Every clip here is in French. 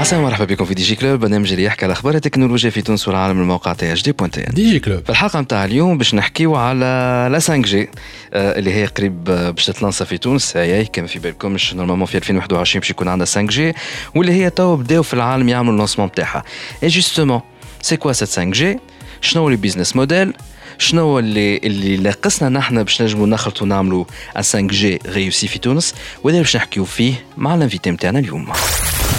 عسلامة مرحبا بكم في دي جي كلوب. برنامج اللي يحكي على أخبار التكنولوجيا في تونس والعالم الموقع تي اش دي بوان تي دي جي كلوب. في الحلقة نتاع اليوم باش نحكيو على لا 5 جي اللي هي قريب باش تتلانسا في تونس. هي كما في بالكمش نورمالمون في 2021 باش يكون عندنا 5 جي واللي هي تو بداو في العالم يعملوا اللونسمون نتاعها اي جوستومون سي كوا سيت 5 جي شنو لي بيزنس موديل شنو اللي اللي لاقصنا نحن باش نجموا نخلطوا نعملوا 5 جي ريوسي في تونس؟ وهذا باش نحكيو فيه مع الانفيتي نتاعنا اليوم.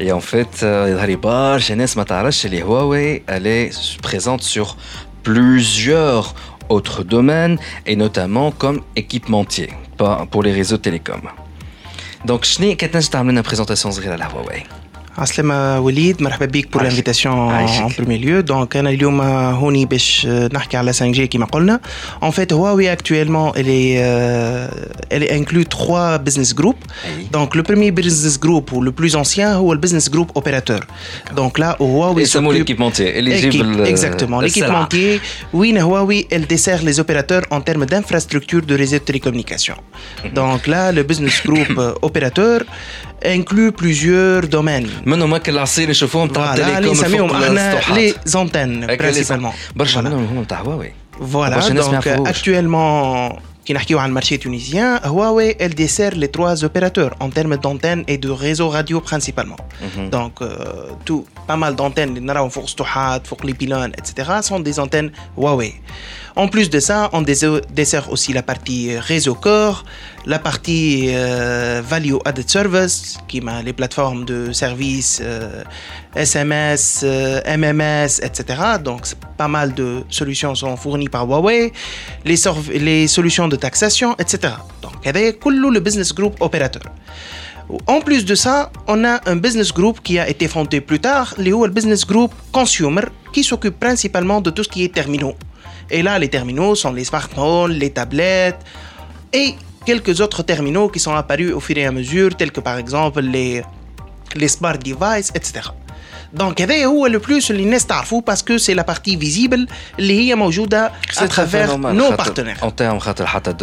Et en fait, euh, Jeunesse Matarash, les Huawei, elle est présente sur plusieurs autres domaines, et notamment comme équipementier pour les réseaux télécoms. Donc, je n'ai qu'à présentation de la Huawei. عسلامة وليد مرحبا بك بور لانفيتاسيون ان برومي ليو دونك انا اليوم هوني باش نحكي على 5 جي كيما قلنا ان فيت هواوي اكtuellement elle est euh, elle inclut trois business groups donc le premier business group ou le plus ancien هو le business group opérateur donc là Huawei يسموه l'équipementier éligible exactement l'équipementier وين Huawei elle dessert les opérateurs en termes d'infrastructure de réseau de télécommunications donc là le business group opérateur inclut plusieurs domaines منهم هكا العصير نشوفوهم تاع التليكوم احنا لي زونتين برينسيبالمون برشا منهم هما تاع هواوي فوالا دونك اكtuellement qui نحكيو عن المارشي تونسيان Huawei elle dessert les trois opérateurs en termes d'antennes et de réseau radio principalement donc euh, tout pas mal d'antennes اللي نراهم فوق سطوحات فوق لي بيلون etc sont des antennes Huawei En plus de ça, on dessert aussi la partie réseau core, la partie euh, value added service, qui m'a les plateformes de services SMS, MMS, etc. Donc, pas mal de solutions sont fournies par Huawei, les, solutions de taxation, etc. Donc, il y a le business group opérateur. En plus de ça, on a un business group qui a été fondé plus tard, le business group consumer, qui s'occupe principalement de tout ce qui est terminaux. Et là, les terminaux sont les smartphones, les tablettes et quelques autres terminaux qui sont apparus au fur et à mesure, tels que par exemple les, les smart devices, etc. Donc هذا هو le plus اللي الناس تعرفوه parce que c'est la partie visible اللي هي موجودة à travers nos partenaires. En termes خاطر حتى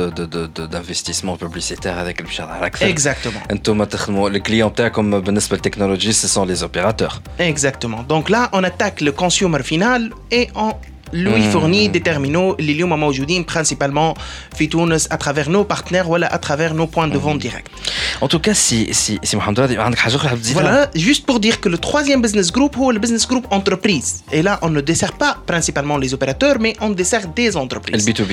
d'investissement publicitaire هذاك اللي باش يظهر أكثر. Exactement. انتم تخدموا les clients تاعكم بالنسبة للتكنولوجي ce sont les opérateurs. Exactement. Donc là on attaque le consumer final et on lui fournit des terminaux اللي اليوم موجودين principalement في تونس à travers nos partenaires ولا à travers nos points de vente direct. En tout cas, si si si Mohamed Radi عندك حاجة أخرى تزيدها. Voilà, juste pour dire que le troisième business group هو le business group entreprise. Et là, on ne dessert pas principalement les opérateurs, mais on dessert des entreprises. Le B2B.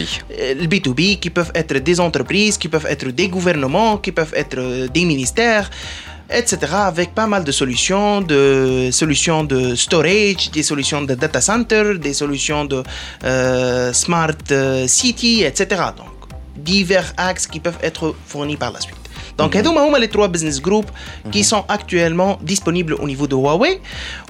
Le B2B qui peuvent être des entreprises, qui peuvent être des gouvernements, qui peuvent être des ministères etc. avec pas mal de solutions, de solutions de storage, des solutions de data center, des solutions de euh, smart euh, city, etc. Donc, divers axes qui peuvent être fournis par la suite. Donc, mm -hmm. les trois business groups qui sont actuellement disponibles au niveau de Huawei.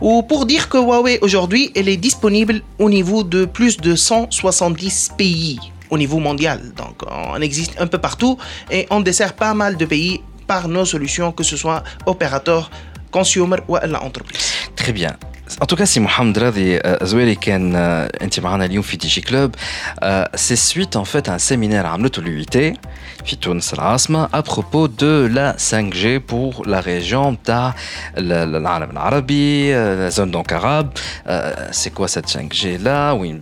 Ou pour dire que Huawei aujourd'hui, elle est disponible au niveau de plus de 170 pays au niveau mondial. Donc, on existe un peu partout et on dessert pas mal de pays par nos solutions, que ce soit opérateur, consumer ou l'entreprise. Très bien. En tout cas, si Mohamed Radi Zoueli كان انت معنا اليوم في دي جي كلوب سي سويت en fait un séminaire عملته l'UIT في تونس العاصمة à propos de la 5G pour la région تاع العالم العربي la zone donc arabe c'est quoi cette 5G là وين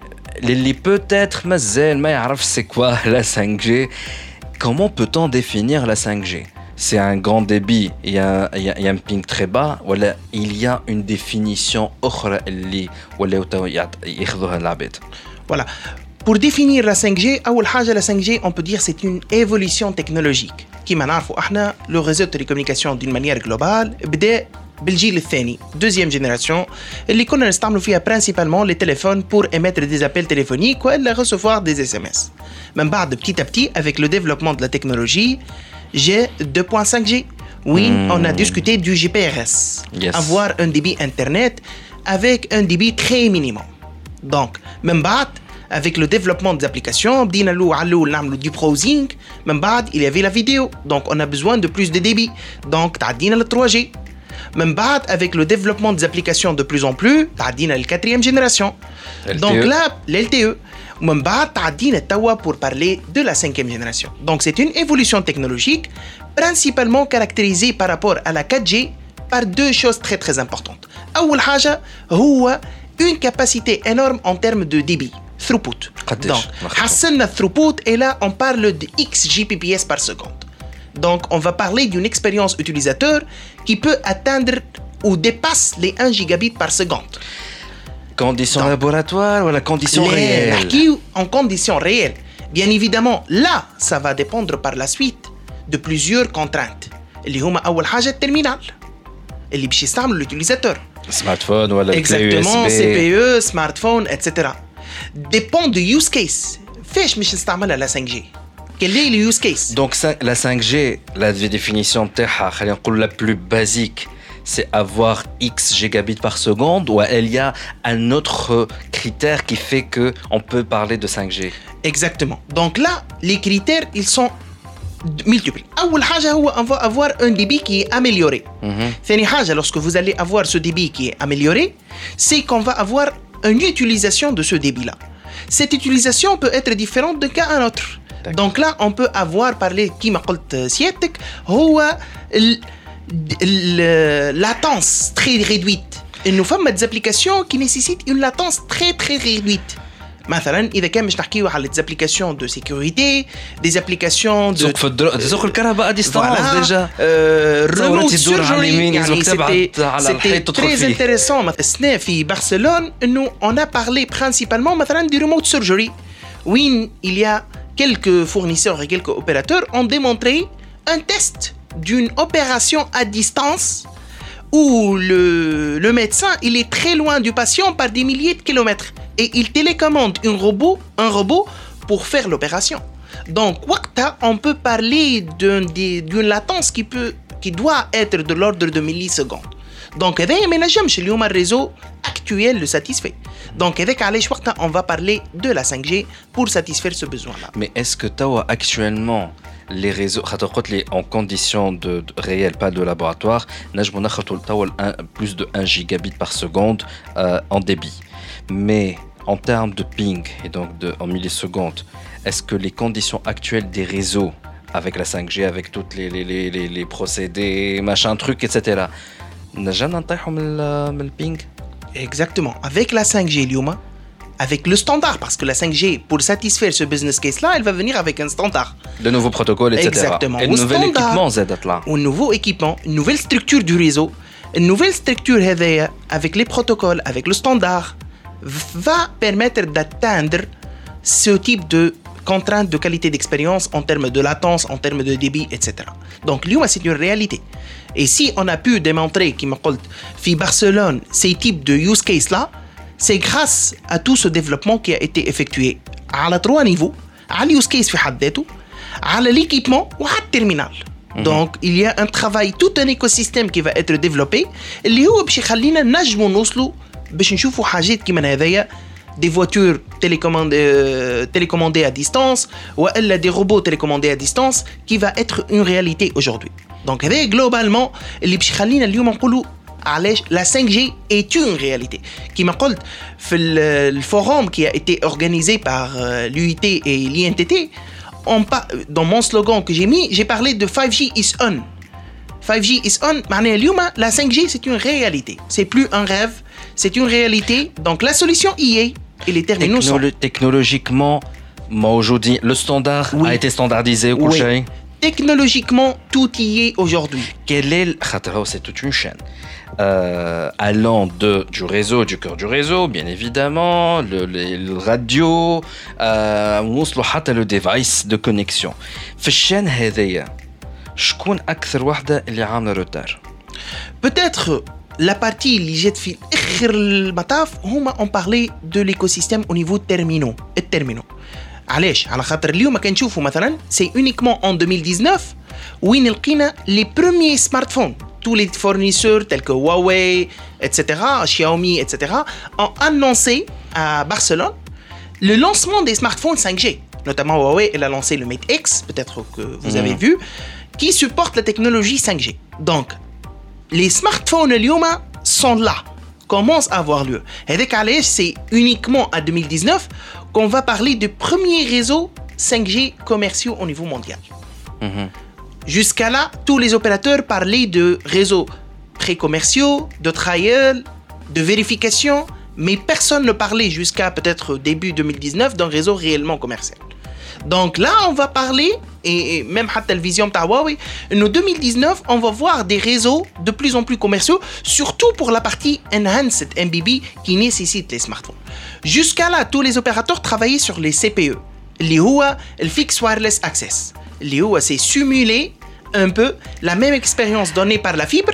للي بوتيتر مازال ما يعرفش سي كوا لا 5G comment peut-on définir la 5G c'est un grand débit, il y, a, il, y a, il y a un ping très bas, ou il y a une définition autre Voilà. Pour définir la 5G, la 5G, on peut dire c'est une évolution technologique. Qui le réseau de télécommunications d'une manière globale, بالجيل الثاني deuxième génération اللي كنا نستعملوا فيها principalement les téléphones pour émettre des appels téléphoniques ou recevoir des SMS. من بعد petit à petit avec le développement de la technologie G 2.5G. Oui, hmm. on a discuté du GPRS. Avoir un débit Internet avec un débit très minimum. Donc, même avec le développement des applications, du browsing, même il y avait la vidéo. Donc, on a besoin de plus de débit. Donc, tu le 3G. Même avec le développement des applications de plus en plus, tu la quatrième génération. Donc là, l'LTE pour parler de la cinquième génération. Donc c'est une évolution technologique principalement caractérisée par rapport à la 4G par deux choses très très importantes. une capacité énorme en termes de débit, throughput. Donc, le throughput et là on parle de X Gbps par seconde. Donc on va parler d'une expérience utilisateur qui peut atteindre ou dépasse les 1 gigabit par seconde. Conditions laboratoires ou la condition réelle En conditions réelles. Bien évidemment, là, ça va dépendre par la suite de plusieurs contraintes. اللي هما أول حاجة الترمينال اللي باش يستعمل l'utilisateur. Smartphone ولا Exactement, CPE, smartphone, etc. Dépend du use case. فاش مش نستعملها la 5G Quel est le use case Donc la 5G, la définition تاعها خلينا نقول la plus basique c'est avoir X gigabits par seconde ou il y a un autre critère qui fait que on peut parler de 5G Exactement. Donc là, les critères, ils sont multiples. on va avoir un débit qui est amélioré. Mm lorsque vous allez avoir ce débit qui est amélioré, c'est qu'on va avoir une utilisation de ce débit-là. Cette utilisation peut être différente d'un cas à un autre. Donc là, on peut avoir parlé, qui m'a dit, la latence très réduite. Et nous avons des applications qui nécessitent une latence très très réduite. مثلا اذا كان مش نحكيو على des applications de sécurité des applications de سوق سوق الكهرباء à distance déjà remote surgery يعني c'était très intéressant السنة في برشلونة انه on a parlé principalement مثلا du remote surgery où il y a quelques fournisseurs et quelques opérateurs ont démontré un test d'une opération à distance où le, médecin est très loin du patient par des milliers de kilomètres et il télécommande un robot, un robot pour faire l'opération. Donc, on peut parler d'une latence qui, peut, qui doit être de l'ordre de millisecondes. Donc, le réseau actuel le satisfait. Donc, avec on va parler de la 5G pour satisfaire ce besoin-là. Mais est-ce que Tawa actuellement les réseaux en conditions de, réelles pas de laboratoire plus de 1 gigabit par seconde euh, en débit mais en termes de ping et donc de, en millisecondes est-ce que les conditions actuelles des réseaux avec la 5G avec les, les, les procédés machin truc etc n'a jamais le ping exactement avec la 5G Lyuma avec le standard, parce que la 5G, pour satisfaire ce business case-là, elle va venir avec un standard. De nouveaux protocoles, etc. Exactement. Et un nouvel équipement, là. Un nouveau équipement, une nouvelle structure du réseau, une nouvelle structure avec les protocoles, avec le standard, va permettre d'atteindre ce type de contraintes de qualité d'expérience en termes de latence, en termes de débit, etc. Donc, l'IOMA, c'est une réalité. Et si on a pu démontrer, qui m'a dit, Barcelone, ces types de use case-là, c'est grâce à tout ce développement qui a été effectué à la trois niveaux, à l'use case à l'équipement ou à terminal. Mhm. Donc, il y a un travail, tout un écosystème qui va être développé, qui va nous يخلينا نجموا نوصلوا باش نشوفوا حاجات كيما هذايا des voitures télécommandées, euh, télécommandées à distance ou des robots télécommandés à distance qui va être une réalité aujourd'hui. Donc, globalement, اللي باش يخلينا اليوم نقولوا la 5G est une réalité. Qui m'a le forum qui a été organisé par euh, l'UIT et l'INTT, dans mon slogan que j'ai mis, j'ai parlé de 5G is on. 5G is on, la 5G c'est une réalité. C'est plus un rêve, c'est une réalité. Donc la solution y est et les. Technologiquement, moi aujourd'hui, le standard a été standardisé au oui. Technologiquement, tout y est aujourd'hui. Quelle est, c'est toute une chaîne. Euh, allant de, du réseau, du cœur du réseau, bien évidemment, le, le radio, euh, le device de connexion. Peut-être la partie اللي جات في اخر المطاف هما on parlait de l'écosystème au niveau terminaux الترمينو علاش على خاطر اليوم كنشوفوا مثلا سي اونيكمون ان 2019 وين لقينا لي بروميي سمارت فون tous les fournisseurs tels que Huawei, etc., Xiaomi, etc., ont annoncé à Barcelone le lancement des smartphones 5G. Notamment Huawei, elle a lancé le Mate X, peut-être que vous avez mhm. vu, qui supporte la technologie 5G. Donc, les smartphones Lyoma sont là, commencent à avoir lieu. Et dès c'est uniquement à 2019 qu'on va parler du premier réseau 5G commerciaux au niveau mondial. Mhm. Jusqu'à là, tous les opérateurs parlaient de réseaux pré-commerciaux, de trial, de vérification, mais personne ne parlait jusqu'à peut-être début 2019 d'un réseau réellement commercial. Donc là, on va parler, et, même à la vision de en 2019, on va voir des réseaux de plus en plus commerciaux, surtout pour la partie Enhanced MBB qui nécessite les smartphones. Jusqu'à là, tous les opérateurs travaillaient sur les CPE, les HUA, le Fixed Wireless Access. Léo s'est simulé un peu la même expérience donnée par la fibre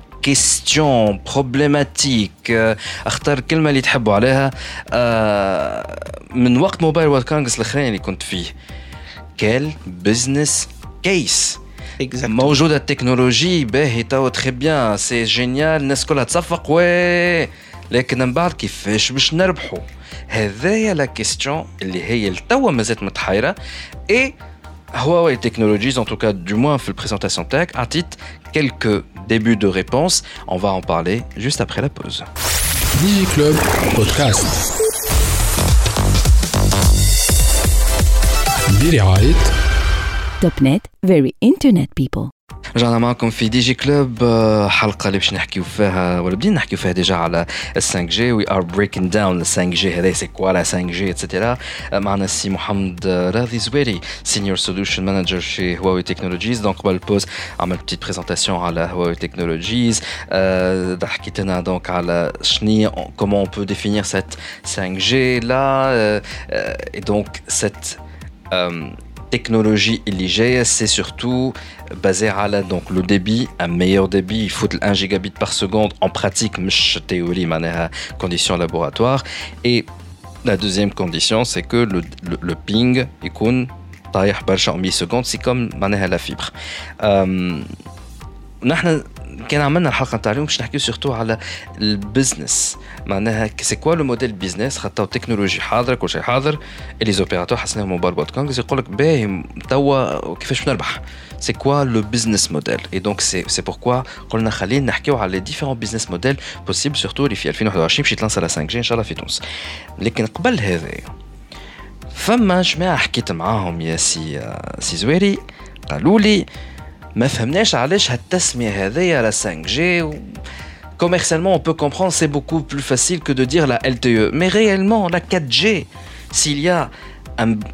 كيستيون بروبليماتيك أختار الكلمة اللي تحبوا عليها. من وقت موبايل وورد كونغرس الأخرين اللي كنت فيه. كال بزنس كيس موجودة التكنولوجي باهي توا تخي بيان سي جينيال الناس كلها تصفق وي. لكن من بعد كيفاش باش نربحوا هذايا لا كيستيون اللي هي لتوا مازالت متحيرة. اي Huawei Technologies, en tout cas du moins fait la présentation tech, a titre quelques débuts de réponse. On va en parler juste après la pause. DigiClub Podcast. Topnet, very internet people رجعنا معكم في دي جي كلوب حلقه اللي باش نحكيو فيها ولا بدينا نحكيو فيها ديجا على ال 5 جي وي ار بريكين داون ال 5 جي هذا سي كوا لا 5 جي اتسيتيرا معنا السي محمد راضي زويري سينيور سوليوشن مانجر في هواوي تكنولوجيز دونك قبل البوز عمل بتيت بريزونتاسيون على هواوي تكنولوجيز حكيت لنا دونك على شنو كومون بو ديفينير سيت 5 جي لا اي دونك سيت technologie illigée, c'est surtout basé à la, donc, le débit, un meilleur débit, il faut 1 gigabit par seconde en pratique, théorie, manière condition laboratoire. Et la deuxième condition, c'est que le, le, le ping, il طايح en millisecondes, c'est comme la fibre. Euh, كان عملنا الحلقة نتاع اليوم باش نحكيو سورتو على البزنس. معناها سي كوا لو موديل بيزنس خاطر التكنولوجي حاضرة كل شيء حاضر. لي زوبيراتور حسناهم موبايل بوت كونغرس يقول لك باهي توا كيفاش نربح سي كوا لو بزنس موديل اي دونك سي سي بوركوا قلنا خلينا نحكيو على لي ديفيرون بزنس موديل بوسيبل سورتو اللي في 2021 باش يتلانسا على 5 جي إن شاء الله في تونس. لكن قبل هذا فما جماعة حكيت معاهم يا سي سي زويري قالوا لي ما فهمناش علاش هالتسميه هذيا لا 5 جي commercialement on peut comprendre c'est beaucoup plus facile que de dire la LTE mais réellement la 4G s'il y a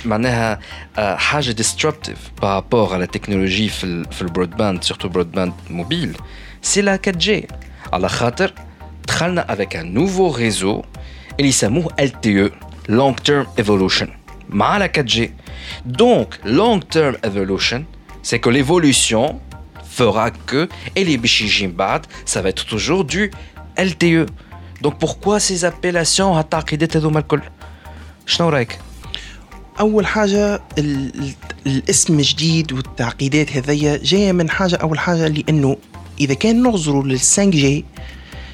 معناها حاجه ديستربتيف بارابور على التكنولوجي في في البرودباند سورتو برودباند موبيل سي لا 4 جي على خاطر دخلنا افيك ان نوفو ريزو اللي يسموه ال تي او لونج تيرم ايفولوشن مع لا 4 جي دونك لونج تيرم ايفولوشن سي كو ليفولوشن fera que et les bichijim bad ça va être toujours du LTE donc pourquoi ces appellations à taqidet هذوما الكل شنو رايك اول حاجه الاسم الجديد والتعقيدات هذيا جايه من حاجه اول حاجه لانه اذا كان نغزروا لل 5 جي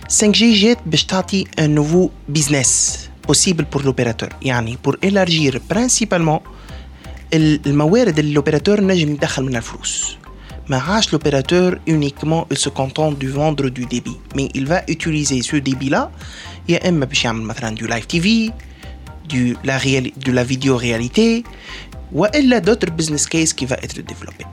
5 جي جات باش تعطي ان نوفو بيزنس بوسيبل بور لوبيراتور يعني بور élargir برينسيبالمون الموارد اللي لوبيراتور نجم يدخل منها الفلوس ما عادش l'opérateur uniquement il se contente du vendre du débit mais il va utiliser ce débit là يا اما باش يعمل مثلا du live TV du, la de la vidéo-réalité, ou elle a d'autres business cases qui vont être développés.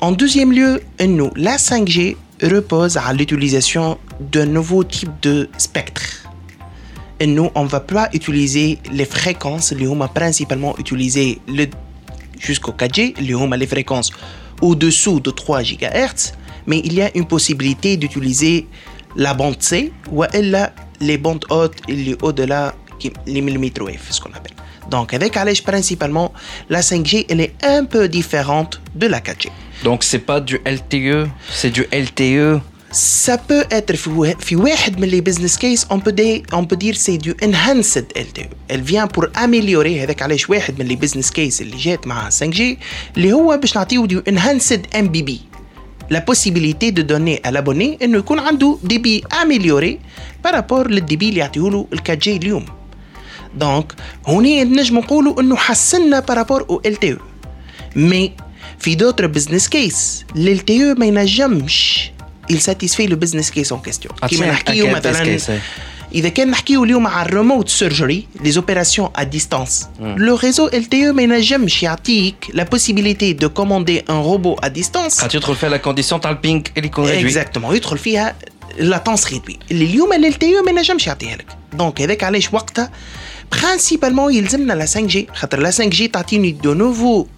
En deuxième lieu, nous, la 5G repose à l'utilisation d'un nouveau type de spectre. Et nous, on ne va pas utiliser les fréquences, les ont principalement utilisé jusqu'au 4G, les ont les fréquences au-dessous de 3 GHz, mais il y a une possibilité d'utiliser la bande C ou elle les bandes hautes et au-delà les millimètres wave, ce qu'on appelle. Donc avec Alej principalement, la 5G elle est un peu différente de la 4G. Donc c'est pas du LTE, c'est du LTE. سا بو اتر في واحد من لي بزنس كيس اون بو دي اون بو دير سي دو انهانسد ال تي ال فيان بور اميليوري هذاك علاش واحد من لي بزنس كيس اللي جات مع 5 جي اللي هو باش نعطيو دي انهانسد ام بي بي لا بوسيبيليتي دو دوني ا لابوني انه يكون عنده دي بي اميليوري بارابور للدي بي اللي يعطيه له ال 4 جي اليوم دونك هوني نجم نقولوا انه حسننا بارابور أو ال تي مي في دوتر بزنس كيس ال تي ما ينجمش il satisfait le business case en question كيما نحكيو مثلا اذا كان نحكيو اليوم على الريموت سيرجري لي اوبيراسيون ا ديستانس لو ريزو ال تي او ما ينجمش يعطيك لا بوسيبيليتي دو كوموندي ان روبو ا ديستانس خاطر يدخل فيها لا كونديسيون تاع البينغ اللي يكون ريدوي اكزاكتومون يدخل فيها لاتونس ريدوي اللي اليوم ال تي او ما ينجمش يعطيها لك دونك هذاك علاش وقتها principalement يلزمنا la 5G خاطر la 5G تعطيني de nouveaux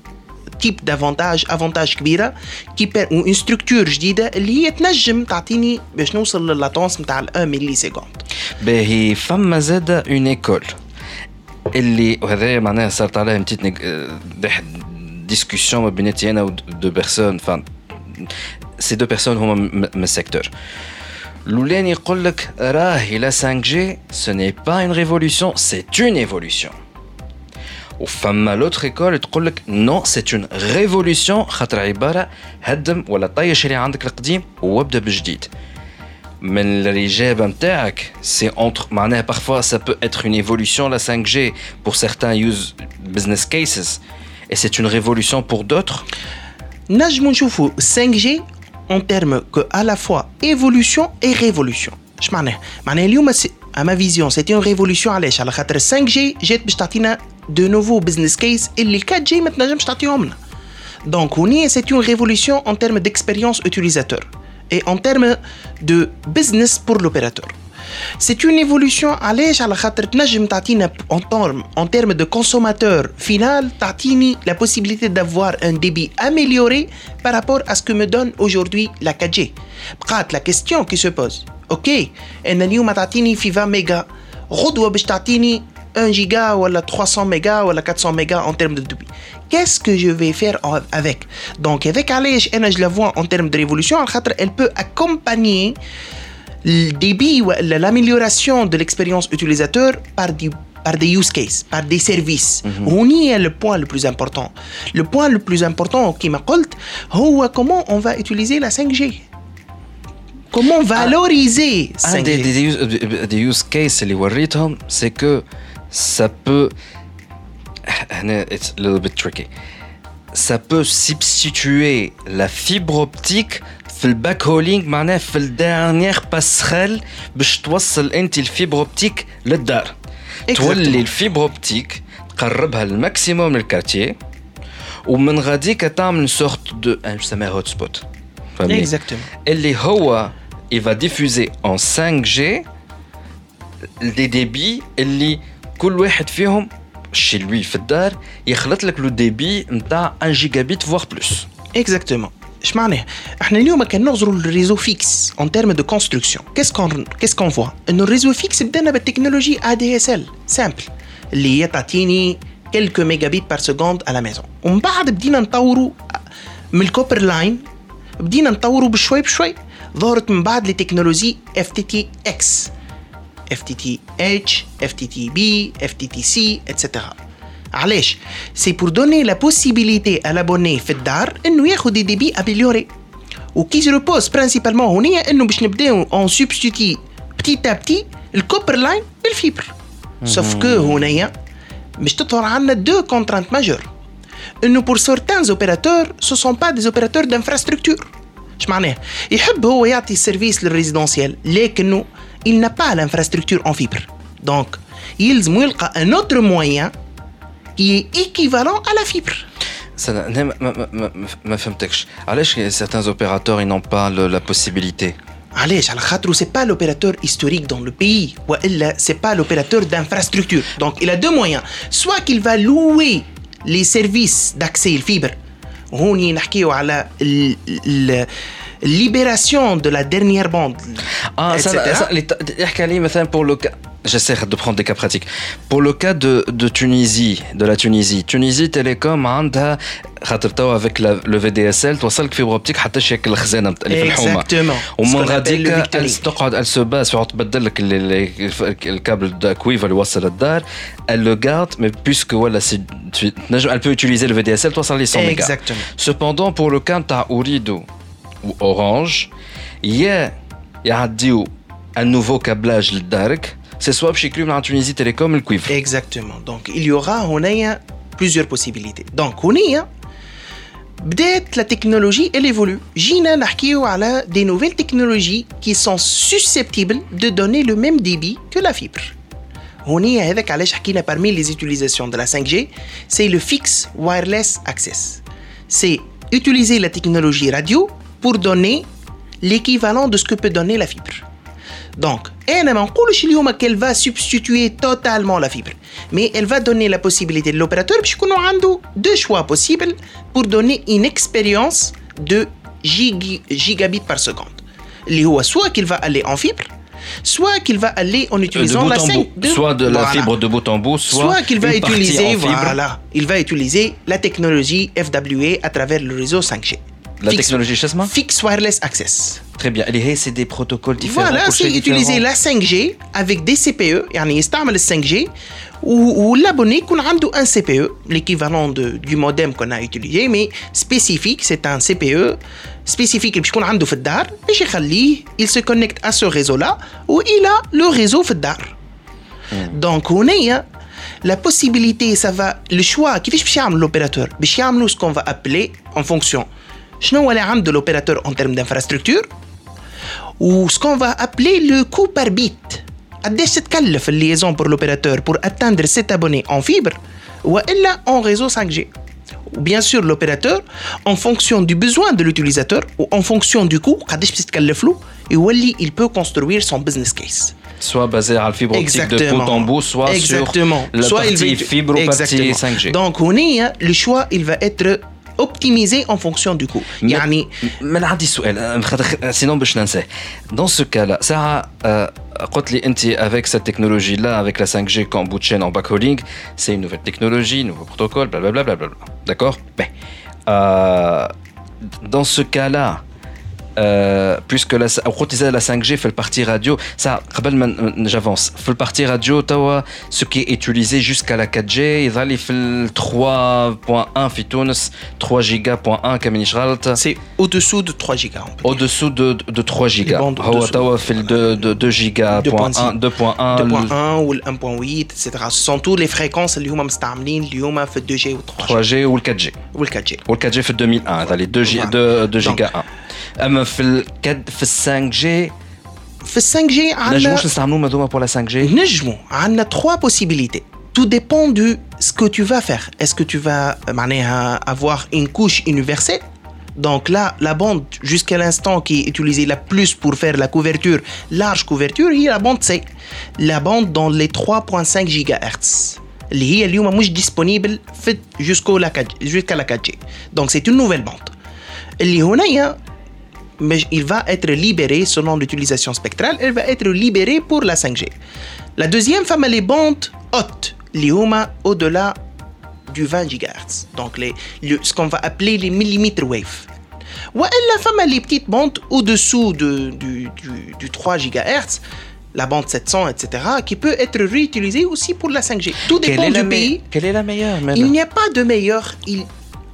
type d'avantage avantage كبيره كي ou une structure جديده اللي هي تنجم تعطيني باش نوصل للاتونس نتاع 1 ملي سكوند باهي فما زاد اون ايكول اللي وهذا معناها صارت عليها متيت ديسكسيون ما بيناتي انا و دو بيرسون فان سي دو بيرسون هما من السيكتور L'Oulen يقول لك راهي la 5G ce n'est pas une révolution c'est une évolution وفما l'autre école تقول لك non c'est une révolution خاطر عبارة هدم ولا طيش اللي عندك القديم وابدا بجديد من الإجابة نتاعك سي entre معناها parfois ça peut être une évolution la 5G pour certains use business cases et c'est une révolution pour d'autres نجم نشوفوا 5G en termes que à la fois évolution et révolution اش معناها معناها اليوم à ma vision c'était une révolution علاش على خاطر 5G جات باش تعطينا de nouveaux business case اللي 4G ما تنجمش تعطيهم لنا دونك هوني c'est une révolution en termes d'expérience utilisateur et en termes de business pour l'opérateur c'est une évolution علاش على خاطر تنجم تعطينا en termes en termes de consommateur final تعطيني la possibilité d'avoir un débit amélioré par rapport à ce que me donne aujourd'hui la 4G بقات la question qui se pose اوكي انا اليوم تعطيني في 20 ميجا غدوه باش تعطيني 1 giga ou 300 mégas ou 400 mégas en termes de débit. Qu'est-ce que je vais faire avec? Donc avec Alej, je la vois en termes de révolution, elle peut accompagner le débit ou l'amélioration de l'expérience utilisateur par des par des use cases, par des services. On y est le point le plus important. Le point le plus important qui m'a dit, c'est comment on va utiliser la 5G. Comment valoriser ah, 5G. Un des, des, use, des use cases, c'est que ça peut... It's a little bit tricky. Ça peut substituer la fibre optique في الباك هولينج معناه في الدانيير باسريل باش توصل انت الفيبر اوبتيك للدار تولي الفيبر اوبتيك تقربها للماكسيموم للكارتيه ومن غاديك تعمل سورت دو نسميها هوت سبوت اكزاكتومون اللي هو il va diffuser en 5G des débits اللي كل واحد فيهم chez في الدار يخلط لك لو ديبي نتاع 1 جيجابيت فوار بلوس اكزاكتومون اش معناها إحنا اليوم كان نغزروا الريزو فيكس اون تيرم دو كونستركسيون كيس كون كيس كون فوا انه الريزو فيكس بدأنا بالتكنولوجي ا دي اس ال سامبل اللي هي تعطيني كيلكو ميجا بيت بار سكوند على ميزون ومن بعد بدينا نطوروا من الكوبر لاين بدينا نطوروا بشوي بشوي ظهرت من بعد لتكنولوجي اف تي تي إكس اف تي تي اتش اف تي تي بي اف تي تي سي اتسيتيرا علاش سي بور دوني لا بوسيبيليتي ا لابوني في الدار انه ياخذ دي دي بي اميليوري وكي ريبوز برينسيبالمون هنا انه باش نبداو اون سبستيتي بتي تا بتي الكوبر لاين بالفيبر سوف كو هنايا باش تظهر عندنا دو كونترانت ماجور انه بور سورتان اوبيراتور سو سون با دي اوبيراتور دانفراستركتور اش معناه يحب هو يعطي السيرفيس للريزيدونسيال لكنه il n'a pas l'infrastructure en fibre. Donc, il a un autre moyen qui est équivalent à la fibre. Ça, ma texte. certains opérateurs ils n'ont pas la possibilité. Allez, c'est pas l'opérateur historique dans le pays, ou c'est pas l'opérateur d'infrastructure. Donc il a deux moyens. Soit qu'il va louer les services d'accès à la fibre libération de la dernière bande. Ah, ça, ça, ça, pour le cas. J'essaie de prendre des cas pratiques. Pour le cas de, de Tunisie, de la Tunisie, Tunisie Télécom عندها خاطر توا avec la, le VDSL توصلك فيبر اوبتيك حتى شكل الخزانه اللي في الحومه ومن غاديك تقعد elle se base sur تبدل لك الكابل دا كويفر اللي يوصل الدار elle le garde mais puisque voilà elle peut utiliser le VDSL توصل لي 100 mégas. Cependant pour le cas نتاع اوريدو ou Orange يا يعديو un nouveau câblage للدارك c'est soit chez Club en Tunisie Télécom le cuivre. Exactement. Donc il y aura plusieurs possibilités. Donc on بدات la technologie elle évolue جينا نحكيو على des nouvelles technologies qui sont susceptibles de donner le même débit que la fibre هونية هذاك علاش حكينا parmi les utilisations de la 5G c'est le fixe wireless access c'est utiliser la technologie radio pour donner l'équivalent de ce que peut donner la fibre. Donc, qu'elle va substituer totalement la fibre, mais elle va donner la possibilité de l'opérateur, puisqu'on a deux choix possibles pour donner une expérience de gigabits par seconde. Soit qu'il va aller en fibre, soit qu'il va aller en utilisant la 5 soit de la fibre de bout en bout soit, soit qu'il va utiliser voilà, il va utiliser la technologie FWA à travers le réseau 5G la technologie chassement Fixed Wireless Access. Très bien. Et c'est des protocoles différents. Voilà, c'est utiliser la 5G avec des CPE, يعني يستعمل 5G ou l'abonné qu'on a un CPE, l'équivalent du modem qu'on a utilisé, mais spécifique, c'est un CPE spécifique اللي بيكون عنده في الدار باش يخليه il se connecte à ce réseau-là où il a le réseau في الدار. Donc هنايا la possibilité, ça va, le choix, كيفاش باش يعمل l'opérateur باش يعملوا ce qu'on va appeler en fonction شنو اللي عنده l'opérateur en termes d'infrastructure ou ce qu'on va appeler le coût par bit قداش تتكلف الليزون pour l'opérateur pour atteindre cet abonné en fibre والا en réseau 5G ou bien sûr l'opérateur en fonction du besoin de l'utilisateur ou en fonction du coût قداش تتكلف له يولي il peut construire son business case soit basé sur la fibre optique de bout en bout, soit Exactement. sur la soit partie fibre ou partie 5G. Donc, on est, le choix, il va être optimiser en fonction du coût. يعني من عندي سؤال sinon باش ننساه. Dans ce cas-là, ça قلت لي انت avec cette technologie là avec la 5G en bout de chaîne en backholding, c'est une nouvelle technologie, nouveau protocole, blablabla. Bla bla bla D'accord Ben, euh, dans ce cas-là, euh, puisque la, la 5G fait le parti radio, ça, rappelle, j'avance, fait le parti radio, ce qui est utilisé jusqu'à la 4G, il y le 3.1 fait 3 giga.1 C'est au-dessous de 3 gigas. Au-dessous de, de, 3 gigas. Tawa fait le 2, 2, 2 2.1, 2.1 ou 1.8, etc. Ce sont toutes les fréquences qui sont utilisées, qui sont 2G ou 3G. 3G ou le 4G. Ou le 4G. Ou le 4G fait 2001, les 2 gigas 1. اما في الكد في 5 جي في 5 جي عندنا نجموش نستعملوهم هذوما بور لا 5 جي نجمو عندنا 3 possibilités tout dépend de ce que tu vas faire est-ce que tu vas معناها avoir une couche universelle donc là, la bande jusqu'à l'instant qui est utilisée la plus pour faire la couverture, large couverture, il y a la bande C. La bande dans les 3.5 GHz. اللي هي اليوم مش disponible في jusqu'au la 4 jusqu'à la 4G donc c'est une nouvelle bande اللي mais il va être libéré selon l'utilisation spectrale, elle va être libérée pour la 5G. La deuxième femme, elle est bande haute, l'IOMA au-delà du 20 GHz, donc les, ce qu'on va appeler les millimeter wave. Ou la femme, elle est petite bande au-dessous de, du, du, 3 GHz, la bande 700, etc., qui peut être réutilisée aussi pour la 5G. Tout dépend du pays. Quelle est la meilleure. Il n'y a pas de meilleure.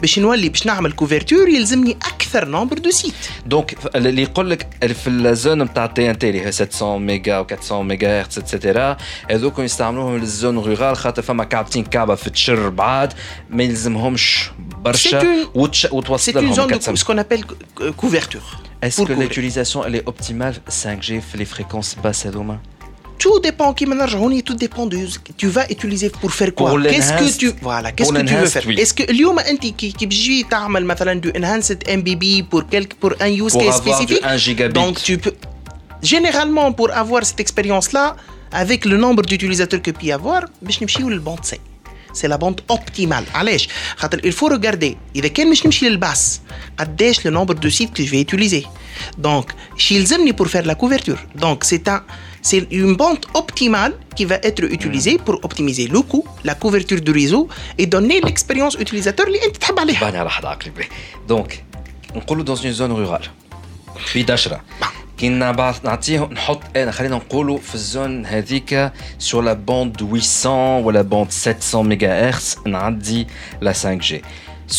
باش نولي باش نعمل كوفرتور يلزمني اكثر نومبر دو سيت دونك اللي يقول لك في الزون نتاع تي ان تي اللي هي 700 ميجا و 400 ميجا هرتز اتسيتيرا هذوك يستعملوهم للزون رورال خاطر فما كعبتين كعبه في تشر بعاد ما يلزمهمش برشا وتوصل لهم 400 سكون ابل كوفرتور Est-ce que l'utilisation elle est optimale 5G في les fréquences basses هذوما tout dépend qui tout dépend de tu vas utiliser pour faire quoi qu'est-ce que tu voilà qu'est-ce que tu veux faire est-ce que اليوم انت كي كي بتجي تعمل مثلا du enhanced MBB pour quelque pour un use case spécifique donc tu peux généralement pour avoir cette expérience là avec le nombre d'utilisateurs que peut y avoir باش نمشيو للبوند سي c'est la bande optimale علاش خاطر il faut regarder اذا كان مش نمشي للباس قداش le nombre de sites que je vais utiliser donc شي يلزمني pour faire la couverture donc c'est un c'est une bande optimale qui va être utilisée pour optimiser le coût, la couverture du réseau et donner l'expérience utilisateur اللي انت تحب عليها. Donc, نقولوا dans une zone rurale. في دشرة. كي نبعث نعطيه نحط انا خلينا نقولوا في الزون هذيك سور لا بوند 800 ولا بوند 700 ميجا هرتز نعدي لا 5G.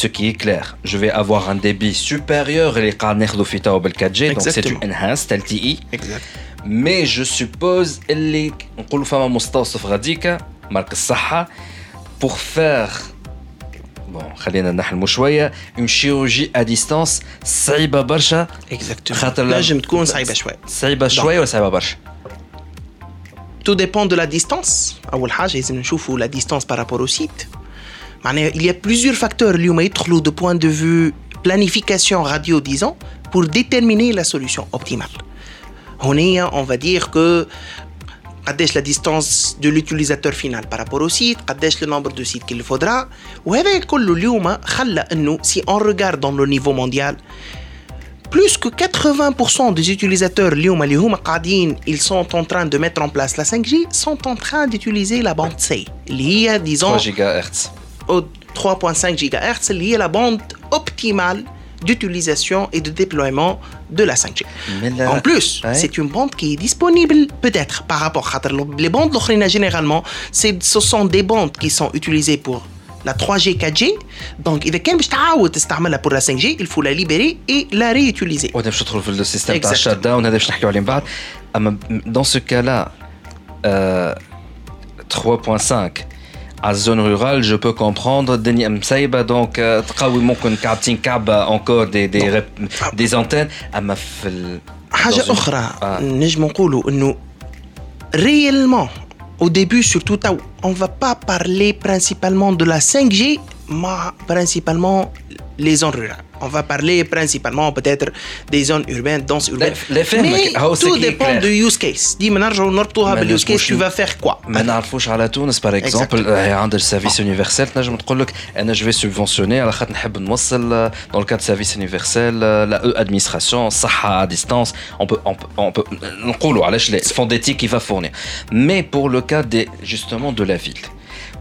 Ce qui est clair, je vais avoir un débit supérieur اللي قاعد ناخذه في توا بال 4G, donc c'est du enhanced LTE. Exact. مي جو سوبوز اللي نقولوا فما مستوصف غاديكا مارك الصحة بور فير بون خلينا نحلموا شويه اون شيروجي ا ديستانس صعيبه برشا اكزاكتومون خاطر لازم تكون صعيبه شويه صعيبه شويه ولا صعيبه برشا تو ديبون دو لا ديستانس اول حاجه لازم نشوفوا لا ديستانس بارابور او سيت معناها il y a plusieurs facteurs اليوم يدخلوا دو بوين دو فيو planification radio disons pour déterminer la solution optimale on va dire que la distance de l'utilisateur final par rapport au site le nombre de sites qu'il faudra. Si on regarde dans le niveau mondial plus que 80% des utilisateurs ils sont en train de mettre en place la 5G sont en train d'utiliser la bande C disons 3 GHz 3.5 GHz est la bande optimale d'utilisation et de déploiement de la 5G. En plus, c'est une bande qui est disponible peut-être par rapport à les bandes généralement, ce sont des bandes qui sont utilisées pour la 3G, 4G. Donc, il pour la 5G, il faut la libérer et la réutiliser. le système Dans ce cas-là, 3.5 à zone rurale, je peux comprendre. Denis Msaïba, donc, تقوي ممكن كعبتين كعبة encore des des des antennes. أما في حاجة أخرى نجم نقولوا إنه réellement au début surtout on va pas parler principalement de la 5G mais principalement les zones rurales on va parler principalement peut-être des zones urbaines, denses urbaines. Mais tout dépend du use case. Dis maintenant, use case, tu vas faire quoi Maintenant, à Tunis, par exemple, un service universel, je vais subventionner, dans le cas de service universel, la ça à distance, on peut, on peut, on peut, on peut, les fonds d'éthique va fournir. Mais pour le cas des, justement de la ville,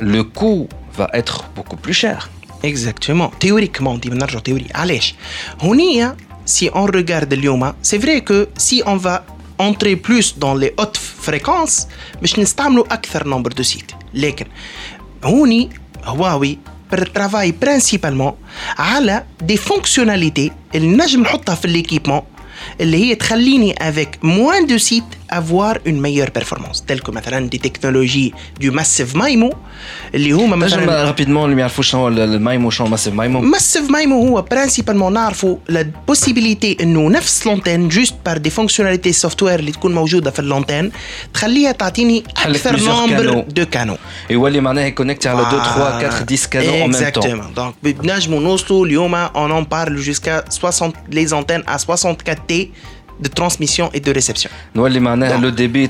le coût va être beaucoup plus cher. Exactement. Théoriquement, on dit maintenant théorie. Allez, on hein. si on regarde l'IOMA, hein. c'est vrai que si on va entrer plus dans les hautes fréquences, mais je n'estamle acteur nombre de sites. Lesquels? On Huawei, travaille principalement à des fonctionnalités, et n'ajme pas l'équipement. اللي هي تخليني avec moins de sites avoir une meilleure performance telle que مثلا des technologies du massive MIMO اللي هما مثلا رابيدمون اللي ما يعرفوش شنو المايمو شنو ماسيف مايمو ماسيف مايمو هو برانسيبالمون نعرفوا لا بوسيبيليتي انه نفس لونتين جوست بار دي فونكسيوناليتي سوفت وير اللي تكون موجوده في اللونتين تخليها تعطيني اكثر نومبر دو كانو يولي معناها يكونكتي على 2 3 4 10 كانو en même temps دونك نجموا نوصلوا اليوم اون اون بارل جوسكا 60 لي زونتين ا 64 تي de transmission et de réception. نولي معناها لو ديبي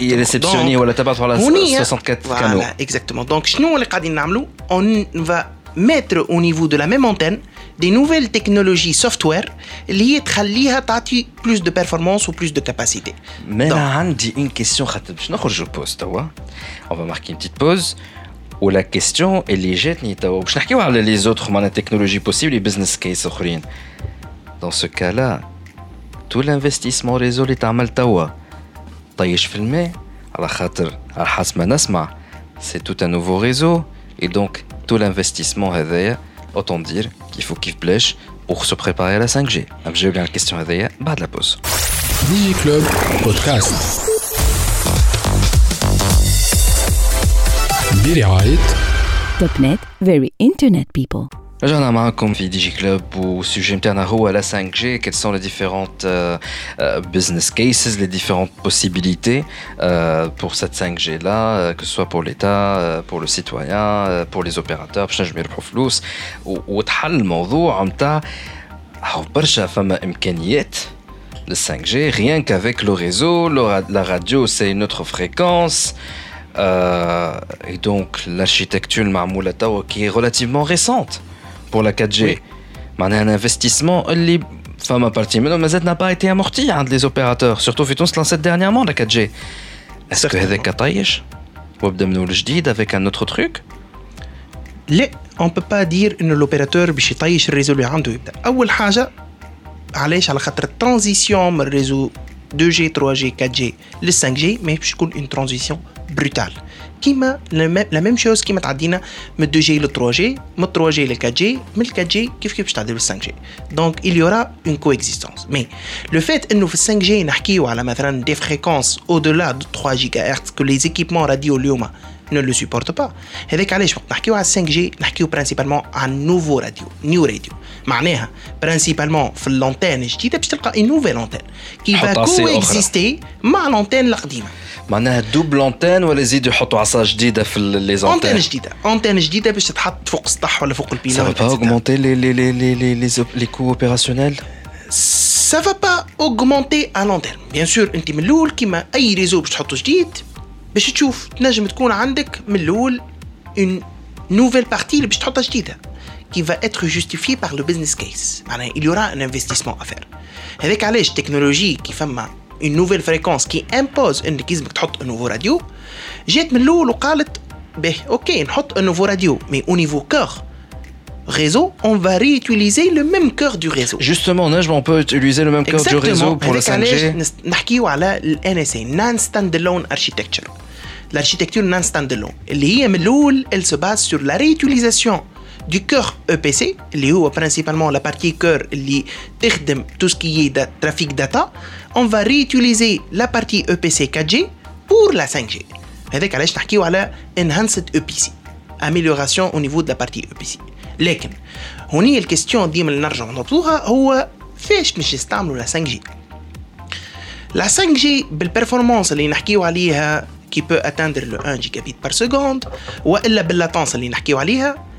يريسبسيوني ولا تبعثوا على 64 canaux. Exactement. Donc شنو اللي قاعدين نعملوا on va mettre au niveau de la même antenne des nouvelles technologies software اللي هي تخليها تعطي plus de performance ou plus de capacité. Mais là عندي une question خاطر باش نخرجوا بوز توا. On va marquer une petite pause. ولا كيستيون اللي جاتني توا باش نحكيو على لي زوتر معناها تكنولوجي بوسيبل لي بزنس كيس اخرين. Dans ce cas-là, تو الانفستيسمون ريزو اللي تعمل توا طيش في الماء على خاطر على حسب ما نسمع سي توت ان نوفو ريزو اي دونك تو الانفستيسمون هذايا اوتون دير كيفو كيف بلاش pour se préparer à la 5G. نجاوب على الكيستيون هذايا بعد لا بوز. ديجي كلوب بودكاست برعاية توب نت فيري انترنت بيبل رجعنا معكم في دي جي كلوب والسوجي نتاعنا هو لا 5 g quelles sont les différentes euh, euh, business cases les différentes possibilités euh, pour cette 5 g là euh, que ce soit pour l'état pour le citoyen pour les opérateurs باش نجموا يربحوا فلوس وتحل الموضوع نتاع برشا فما امكانيات le 5G, rien qu'avec le réseau, la radio c'est une autre fréquence, euh, et donc l'architecture qui est relativement récente. pour la 4G. Oui. معناها un investissement اللي فما partie منه مازال n'a pas été amorti عند les opérateurs surtout في تونس lancé dernièrement la 4G. Est-ce que هذاك طيش وبدا من الجديد avec un autre truc لا on peut pas dire ان الاوبيراتور باش يطيش الريزو اللي عنده يبدا اول حاجه علاش على خاطر الترانزيسيون من الريزو 2G 3G 4G لل 5G ما باش تكون اون ترانزيسيون بروتال كيما لا ميم شوز كيما تعدينا من 2 جي ل 3 جي من 3 جي ل 4 جي من 4 جي كيف كيف باش تعدي ل 5 جي دونك il y aura une coexistence mais le fait انه في 5 جي نحكيو على مثلا دي فريكونس او دولا دو 3 جيجا هرتز que les équipements radio اليوم ne le supporte pas هذاك علاش وقت نحكيو على 5 جي نحكيو برانسيبالمون عن نوفو راديو نيو راديو معناها برانسيبالمون في اللونتين الجديده باش تلقى اون نوفيل انتين كي فا كو اكزيستي مع لونتين القديمه معناها دوبل انتين ولا يزيدوا يحطوا عصا جديدة في لي زونتين. انتين جديدة. انتين جديدة باش تتحط فوق السطح ولا فوق البيلون سا با اوغمونتي لي لي لي لي لي لي لي كو اوبيراسيونيل سا فا با اوغمونتي ا لون تيرم بيان سور انت من الأول كيما أي ريزو باش تحطه جديد باش تشوف تنجم تكون عندك من الأول اون نوفيل بارتي اللي باش تحطها جديدة qui va être justifié par le business case. معناها il y aura un investissement à faire. هذاك علاش؟ التكنولوجي كي فما une nouvelle fréquence qui impose انك لازمك تحط un nouveau radio جات من الاول وقالت به اوكي نحط un nouveau radio mais au niveau cœur réseau, on va réutiliser le même cœur du réseau. Justement, on peut utiliser le même cœur du réseau pour le 5G. نحكيو على ال NSA, Non-Standalone Architecture. L'architecture non-standalone. اللي هي من الأول elle se base sur la réutilisation du cœur EPC اللي هو principalement la partie cœur اللي تخدم tout ce qui est trafic data on va réutiliser la partie EPC 4G pour la 5G هذاك علاش نحكيو على enhanced EPC amélioration au niveau de la partie EPC لكن هوني الكستيون ديما اللي نرجع نطلوها هو فاش باش نستعملوا لا 5G لا 5G بالبرفورمانس اللي نحكيو عليها qui peut atteindre le 1 gigabit par seconde ou la latence اللي نحكيو عليها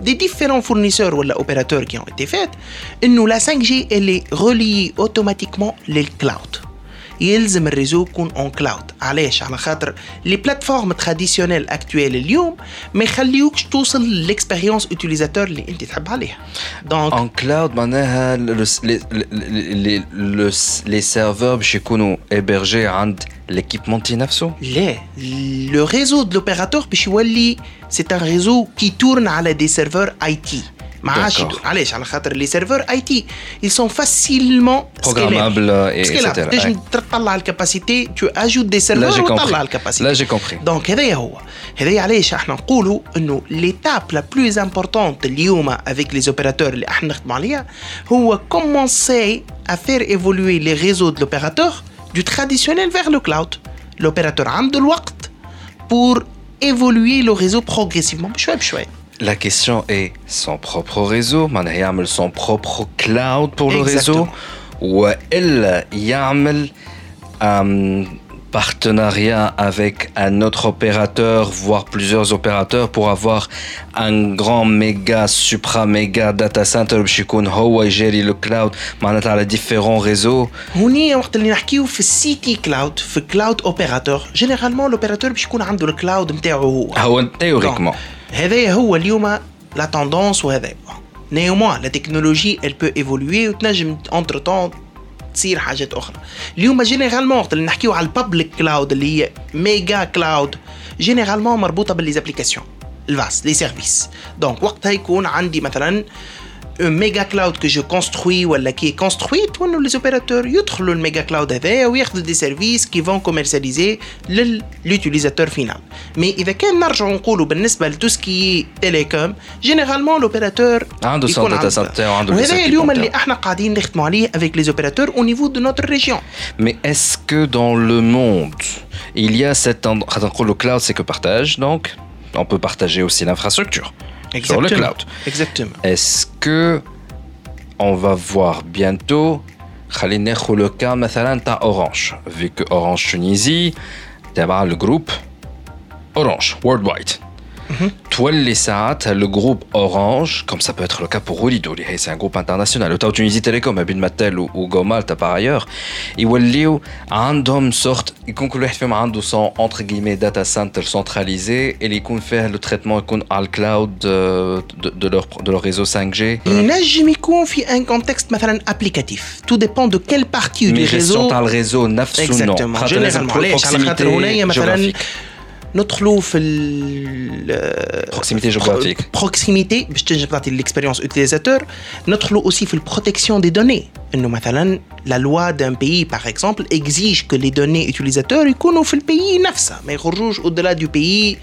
des différents fournisseurs ou opérateurs qui ont été faits, nous la 5G elle est reliée automatiquement les clouds. يلزم الريزو يكون اون كلاود علاش على خاطر لي بلاتفورم تراديسيونيل اكتويل اليوم ما يخليوكش توصل للاكسبيريونس اوتيليزاتور اللي انت تحب عليها دونك اون كلاود معناها لي سيرفور باش يكونوا ابرجي عند l'équipementier نفسه لا le réseau de l'opérateur باش يولي c'est un réseau qui tourne على des serveurs IT ما عادش علاش على خاطر لي سيرفور اي تي ils sont facilement programmables et etc. تنجم تطلع الكاباسيتي تو اجوت دي سيرفور وتطلع الكاباسيتي لا جي كومبري دونك هذايا هو هذايا علاش احنا نقولوا انه ليتاب لا بلوز امبورتونت اليوم افيك لي زوبيراتور اللي احنا نخدموا عليها هو كومونسي ا فير ايفولوي لي ريزو دو لوبيراتور du traditionnel vers le cloud. L'opérateur a le temps pour évoluer le réseau progressivement. Chouette, chouette. La question est son propre réseau, man son propre cloud pour le réseau ou elle yamel un partenariat avec un autre opérateur, voire plusieurs opérateurs pour avoir un grand méga, supra méga data center باش يكون هو يجري le cloud معناتها على différents réseaux. هوني وقت اللي نحكيو في السي تي كلاود في كلاود اوبيراتور جينيرالمون الاوبيراتور باش يكون عنده الكلاود نتاعو هو. هو تيوريكمون. هذا هو اليوم لا توندونس وهذا néanmoins la technologie elle peut évoluer وتنجم entre temps تصير حاجات أخرى. اليوم جينيرالمون وقت اللي نحكيو على البابليك كلاود اللي هي ميجا كلاود جينيرالمون مربوطة بالليزابليكاسيون الفاس لي سيرفيس دونك وقتها يكون عندي مثلا un méga cloud que je construis ou qui est construite, les opérateurs ils le méga cloud avec ou des services qui vont commercialiser l'utilisateur final. Mais il y a qu'un argent en cours pour tout ce qui est télécom, généralement l'opérateur عنده son data center عنده وهذا اليوم اللي احنا قاعدين نخدموا عليه avec les opérateurs au niveau de notre région. Mais est-ce que dans le monde il y a cet endroit le cloud c'est que partage donc on peut partager aussi l'infrastructure. Exactement. sur le cloud. Exactement. Est-ce que on va voir bientôt le cas Orange, vu que Orange Tunisie, le groupe Orange Worldwide. Mhm. Toile les Saat, le groupe Orange, comme ça peut être le cas pour Olido, c'est un groupe international. Ou Tunisie Télécom, Abid Mattel ou Gomalta par ailleurs. Ils ont une sorte, ils concluent qu'ils sont entre guillemets data center centralisé et ils font le traitement à le cloud euh, de, leur, de leur réseau 5G. Najmi mm. confie un contexte applicatif. Tout dépend de quelle partie du réseau. Mais gestion le réseau, nafs non. Exactement. Généralement. ندخلوا في proximité géographique proximité باش تنجم تعطي l'expérience utilisateur ندخلوا aussi في protection des données انه مثلا la loi d'un pays par exemple exige que les données utilisateurs يكونوا في البيي نفسه ما يخرجوش au-delà du pays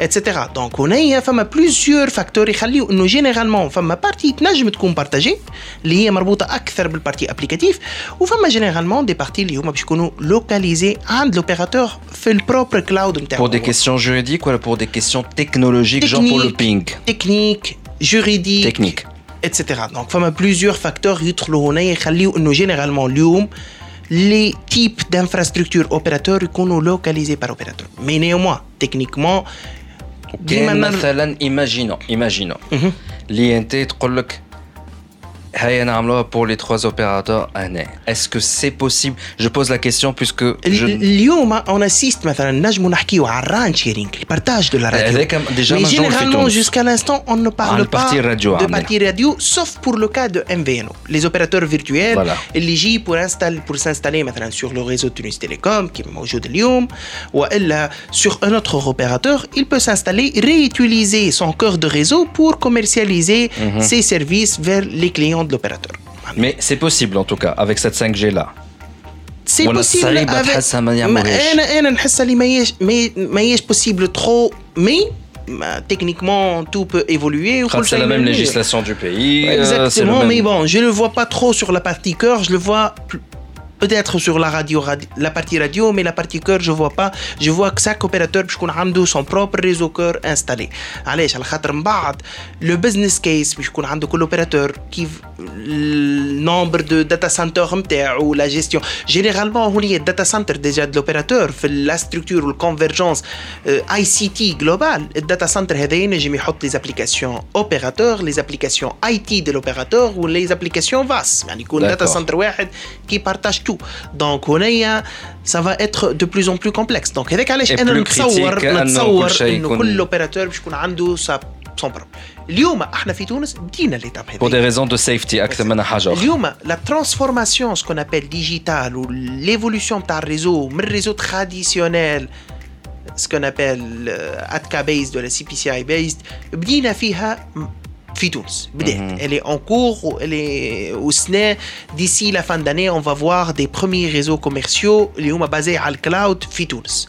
etc. Donc on a فما plusieurs facteurs يخليو انه جينيرالمون فما بارتي تنجم تكون بارتاجي اللي هي مربوطه اكثر بالبارتي ابليكاتيف وفما جينيرالمون دي بارتي اللي هما باش يكونوا لوكاليزي عند لوبيراتور في البروبر كلاود نتاعو. Pour des questions juridiques ou pour des questions technologiques genre pour le ping. Technique, juridique. Technique. etc. Donc فما plusieurs facteurs يدخلوا هنا يخليو انه جينيرالمون اليوم les types d'infrastructures opérateurs يكونوا localisés par opérateur. Mais néanmoins, techniquement, كان مثلا ايماجينو ايماجينو اللي انت تقول لك pour les trois opérateurs هنا est-ce que c'est possible je pose la question puisque je... اليوم on assiste مثلا نجموا نحكيو على الران شيرينج البارتاج دو لا راديو هذاك ديجا mais généralement jusqu'à l'instant on ne parle pas de partie radio sauf pour le cas de MVNO les opérateurs virtuels voilà. اللي يجي pour installer pour s'installer مثلا sur le réseau Tunis Télécom qui est موجود اليوم والا sur un autre opérateur il peut s'installer réutiliser son cœur de réseau pour commercialiser mm -hmm. ses services vers les clients de l'opérateur. Mais c'est possible en tout cas avec cette 5G là. C'est possible. Avec... Mais possible trop, mais bah, techniquement tout peut évoluer. C'est la même législation du pays. Euh, Exactement, mais bon, je le vois pas trop sur la partie cœur, je le vois plus peut-être sur la radio, la partie radio, mais la partie cœur, je vois pas. Je vois que chaque opérateur, puisqu'on a son propre réseau cœur installé. Allez, le business case, puisqu'on a l'opérateur qui le nombre de data centers ou la gestion. Généralement, on y a data center déjà de l'opérateur, la structure ou la convergence euh, ICT globale. Le data center, j'ai mis les applications opérateurs, les applications IT de l'opérateur ou les applications VAS. Il y a un data center qui partage tout Donc هنايا ça va être de plus en plus complexe. Donc هذاك علاش انا نتصور نتصور انه كل اوبيراتور باش يكون عنده سا سون بروبليم اليوم احنا في تونس بدينا ليتاب هذه. Pour des raisons de safety اكثر من حاجه اخرى. اليوم لا ترانسفورماسيون سكون ابل ديجيتال و ليفولوشن تاع الريزو من الريزو تراديسيونيل ce qu'on appelle euh, ATCA based ou la CPCI based بدينا فيها في تونس بدات elle est en cours elle est au SNE d'ici la fin d'année on va voir des premiers réseaux commerciaux اللي هما basés على الكلاود في تونس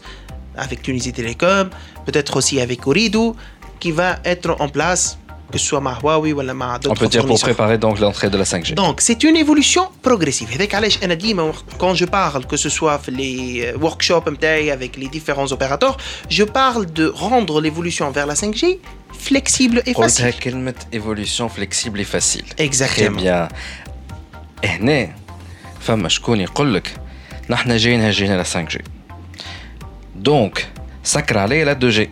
avec Tunisie Télécom peut-être aussi avec Orido qui va être en place que ce soit ma Huawei ou ma d'autres On peut dire pour préparer donc l'entrée de la 5G. Donc c'est une évolution progressive. Avec علاش انا ديما quand je parle que ce soit les workshops avec les différents opérateurs, je parle de rendre l'évolution vers la 5G flexible et facile. قلتها كلمة évolution flexible et facile. Exactement. Très bien. هنا فما شكون يقول لك نحن جايين هاجين على 5G. دونك سكر عليه لا 2G.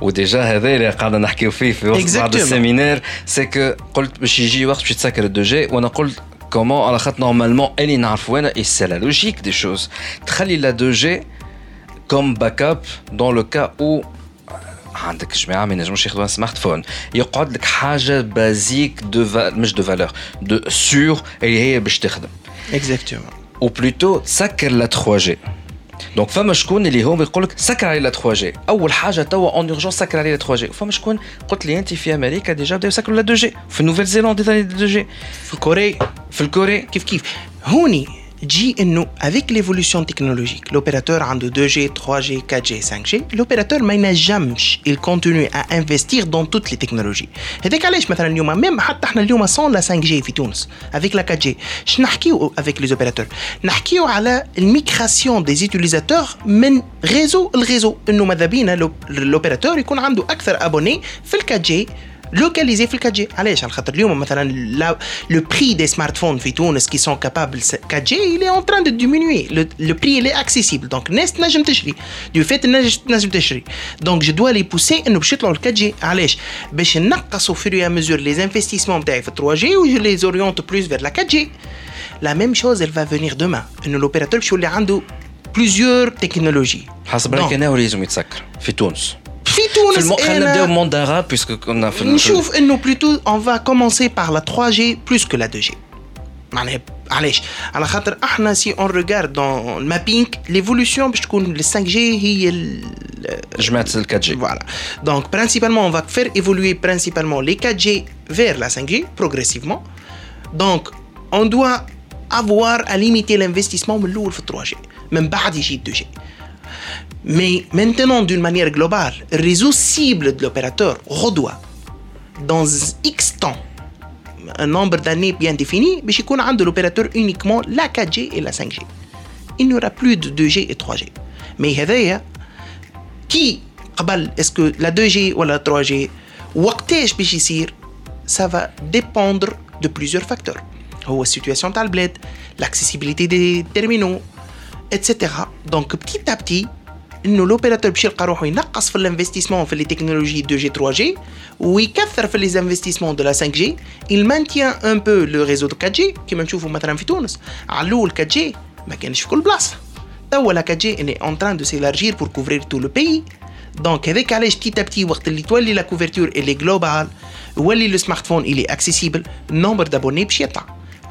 وديجا هذا اللي قاعدين نحكيو فيه في وسط بعض السيمينار سي كو قلت باش يجي وقت باش يتسكر الدو جي وانا قلت كومون على خاطر نورمالمون اللي نعرفوا انا اي سي لا لوجيك دي شوز تخلي لا دو جي كوم باك اب دون لو كا او عندك جماعه ما ينجموش ياخذوا سمارت فون يقعد لك حاجه بازيك دو مش دو فالور دو سور اللي هي باش تخدم اكزاكتومون او بلوتو تسكر لا 3 جي دونك فما شكون اللي هو يقول لك سكر عليه لا 3 جي أول حاجة توا اون اورجونس سكر عليه لا 3 جي فما شكون قلت لي أنت في أمريكا ديجا بداو يسكروا لا 2 جي في النوفيل زيلاند لا 2 جي في كوريا. في الكوري كيف كيف؟ هوني. dit nous avec l'évolution technologique, l'opérateur en 2G, 3G, 4G, 5G, l'opérateur n'a jamais, il continue à investir dans toutes les technologies. Et dès qu'allez, مثلا même حتى sans la 5G في تونس, avec la 4G, je نحكيو avec les opérateurs. نحكيو على المigration des utilisateurs من réseau الريزو انه ماذا بينا l'opérateur يكون عنده اكثر abonnés في ال 4G localisé في ال 4G علاش على خاطر اليوم مثلا le prix des smartphones في تونس qui sont capables 4G il est en train de diminuer le, le prix il est accessible donc الناس تنجم تشري du fait الناس تنجم تشري donc je dois les pousser انه باش يطلعوا ال 4G علاش باش نقصوا في et à mesure les investissements نتاعي في 3G و je les oriente plus vers la 4G la même chose elle va venir demain انه l'opérateur باش يولي عنده plusieurs technologies حسب رايك انا لازم يتسكر في تونس في تونس خلينا نبداو monde arabe puisque on a fait نشوف انه plutôt on va commencer par la 3G plus que la 2G معناها علاش على خاطر احنا سي اون ريغارد دون المابينغ ليفولوسيون باش تكون ال 5 جي هي جماعه ال 4 جي فوالا دونك برينسيبالمون on va faire évoluer principalement les 4 G vers la 5 G progressivement donc on doit avoir à limiter l'investissement من الاول في 3 G من بعد يجي 2 G Mais maintenant, d'une manière globale, le réseau cible de l'opérateur redoit, dans X temps, un nombre d'années bien défini, mais je connais de l'opérateur uniquement la 4G et la 5G. Il n'y aura plus de 2G et 3G. Mais qui est-ce que la 2G ou la 3G ça va dépendre de plusieurs facteurs. La situation de l'accessibilité des terminaux, etc. Donc petit à petit, انه لوبيراتور باش يلقى روحو ينقص في الانفستيسمون في لي تكنولوجي 2 جي 3 جي ويكثر في لي انفستيسمون دو لا 5 جي il maintient un peu le réseau de 4 جي كيما نشوفوا مثلا في تونس على الاول 4 جي ما كانش في كل بلاصه توا لا 4 جي اني اون تران دو سيلارجير بور كوفرير تو لو بيي دونك هذاك علاش تي تابتي وقت اللي تولي لا كوفرتور اللي جلوبال يولي لو سمارت فون اللي اكسيسيبل النومبر دابوني باش يطلع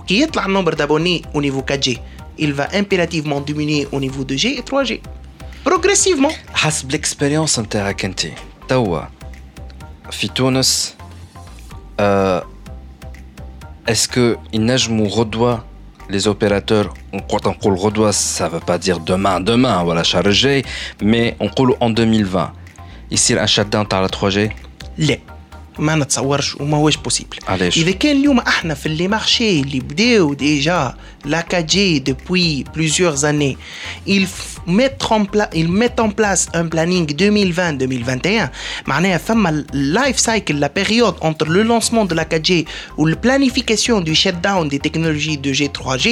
كي يطلع النومبر دابوني او نيفو 4 جي il va impérativement diminuer au niveau de G et 3G. بروغريسيفمون حسب الاكسبيريونس نتاعك انت توا في تونس اسكو ينجموا غدوه les opérateurs quand on parle غدوه ça veut pas dire demain demain voilà الشهر الجاي mais on parle en 2020 يصير ان شات داون تاع 3 جي لا ما نتصورش وما هوش بوسيبل علاش اذا كان اليوم احنا في لي مارشي اللي بداو ديجا لا 4 جي دوبوي بليزيور اني il mettre en place il met en place un planning 2020 2021 معناها فما اللايف سايكل لا بيريود entre le lancement de la 4G ou la planification du shutdown des technologies 2G 3G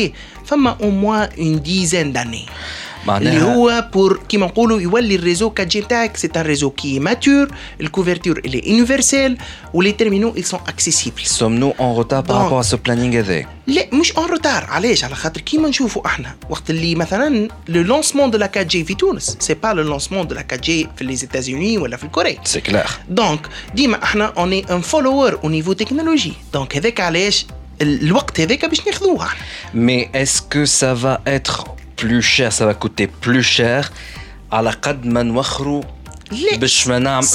فما au moins une dizaine d'années اللي هو بور كيما نقولوا يولي الريزو 4 جي نتاعك سي ان ريزو كي ماتور الكوفرتور اللي يونيفرسال ولي تيرمينو ils sont accessibles سوم نو اون روتار بارابور سو بلانينغ هذا لا مش اون روتار علاش على خاطر كيما نشوفوا احنا وقت اللي مثلا لو لونسمون دو لا 4 جي في تونس سي با لو لونسمون دو لا 4 جي في لي زيتازوني ولا في الكوري سي كلار دونك ديما احنا اوني ان فولوور او نيفو تكنولوجي دونك هذاك علاش الوقت هذاك باش ناخذوه مي اسكو سا فا اتر plus cher, ça va coûter plus cher. À la قد ما نوخروا باش ما نعمل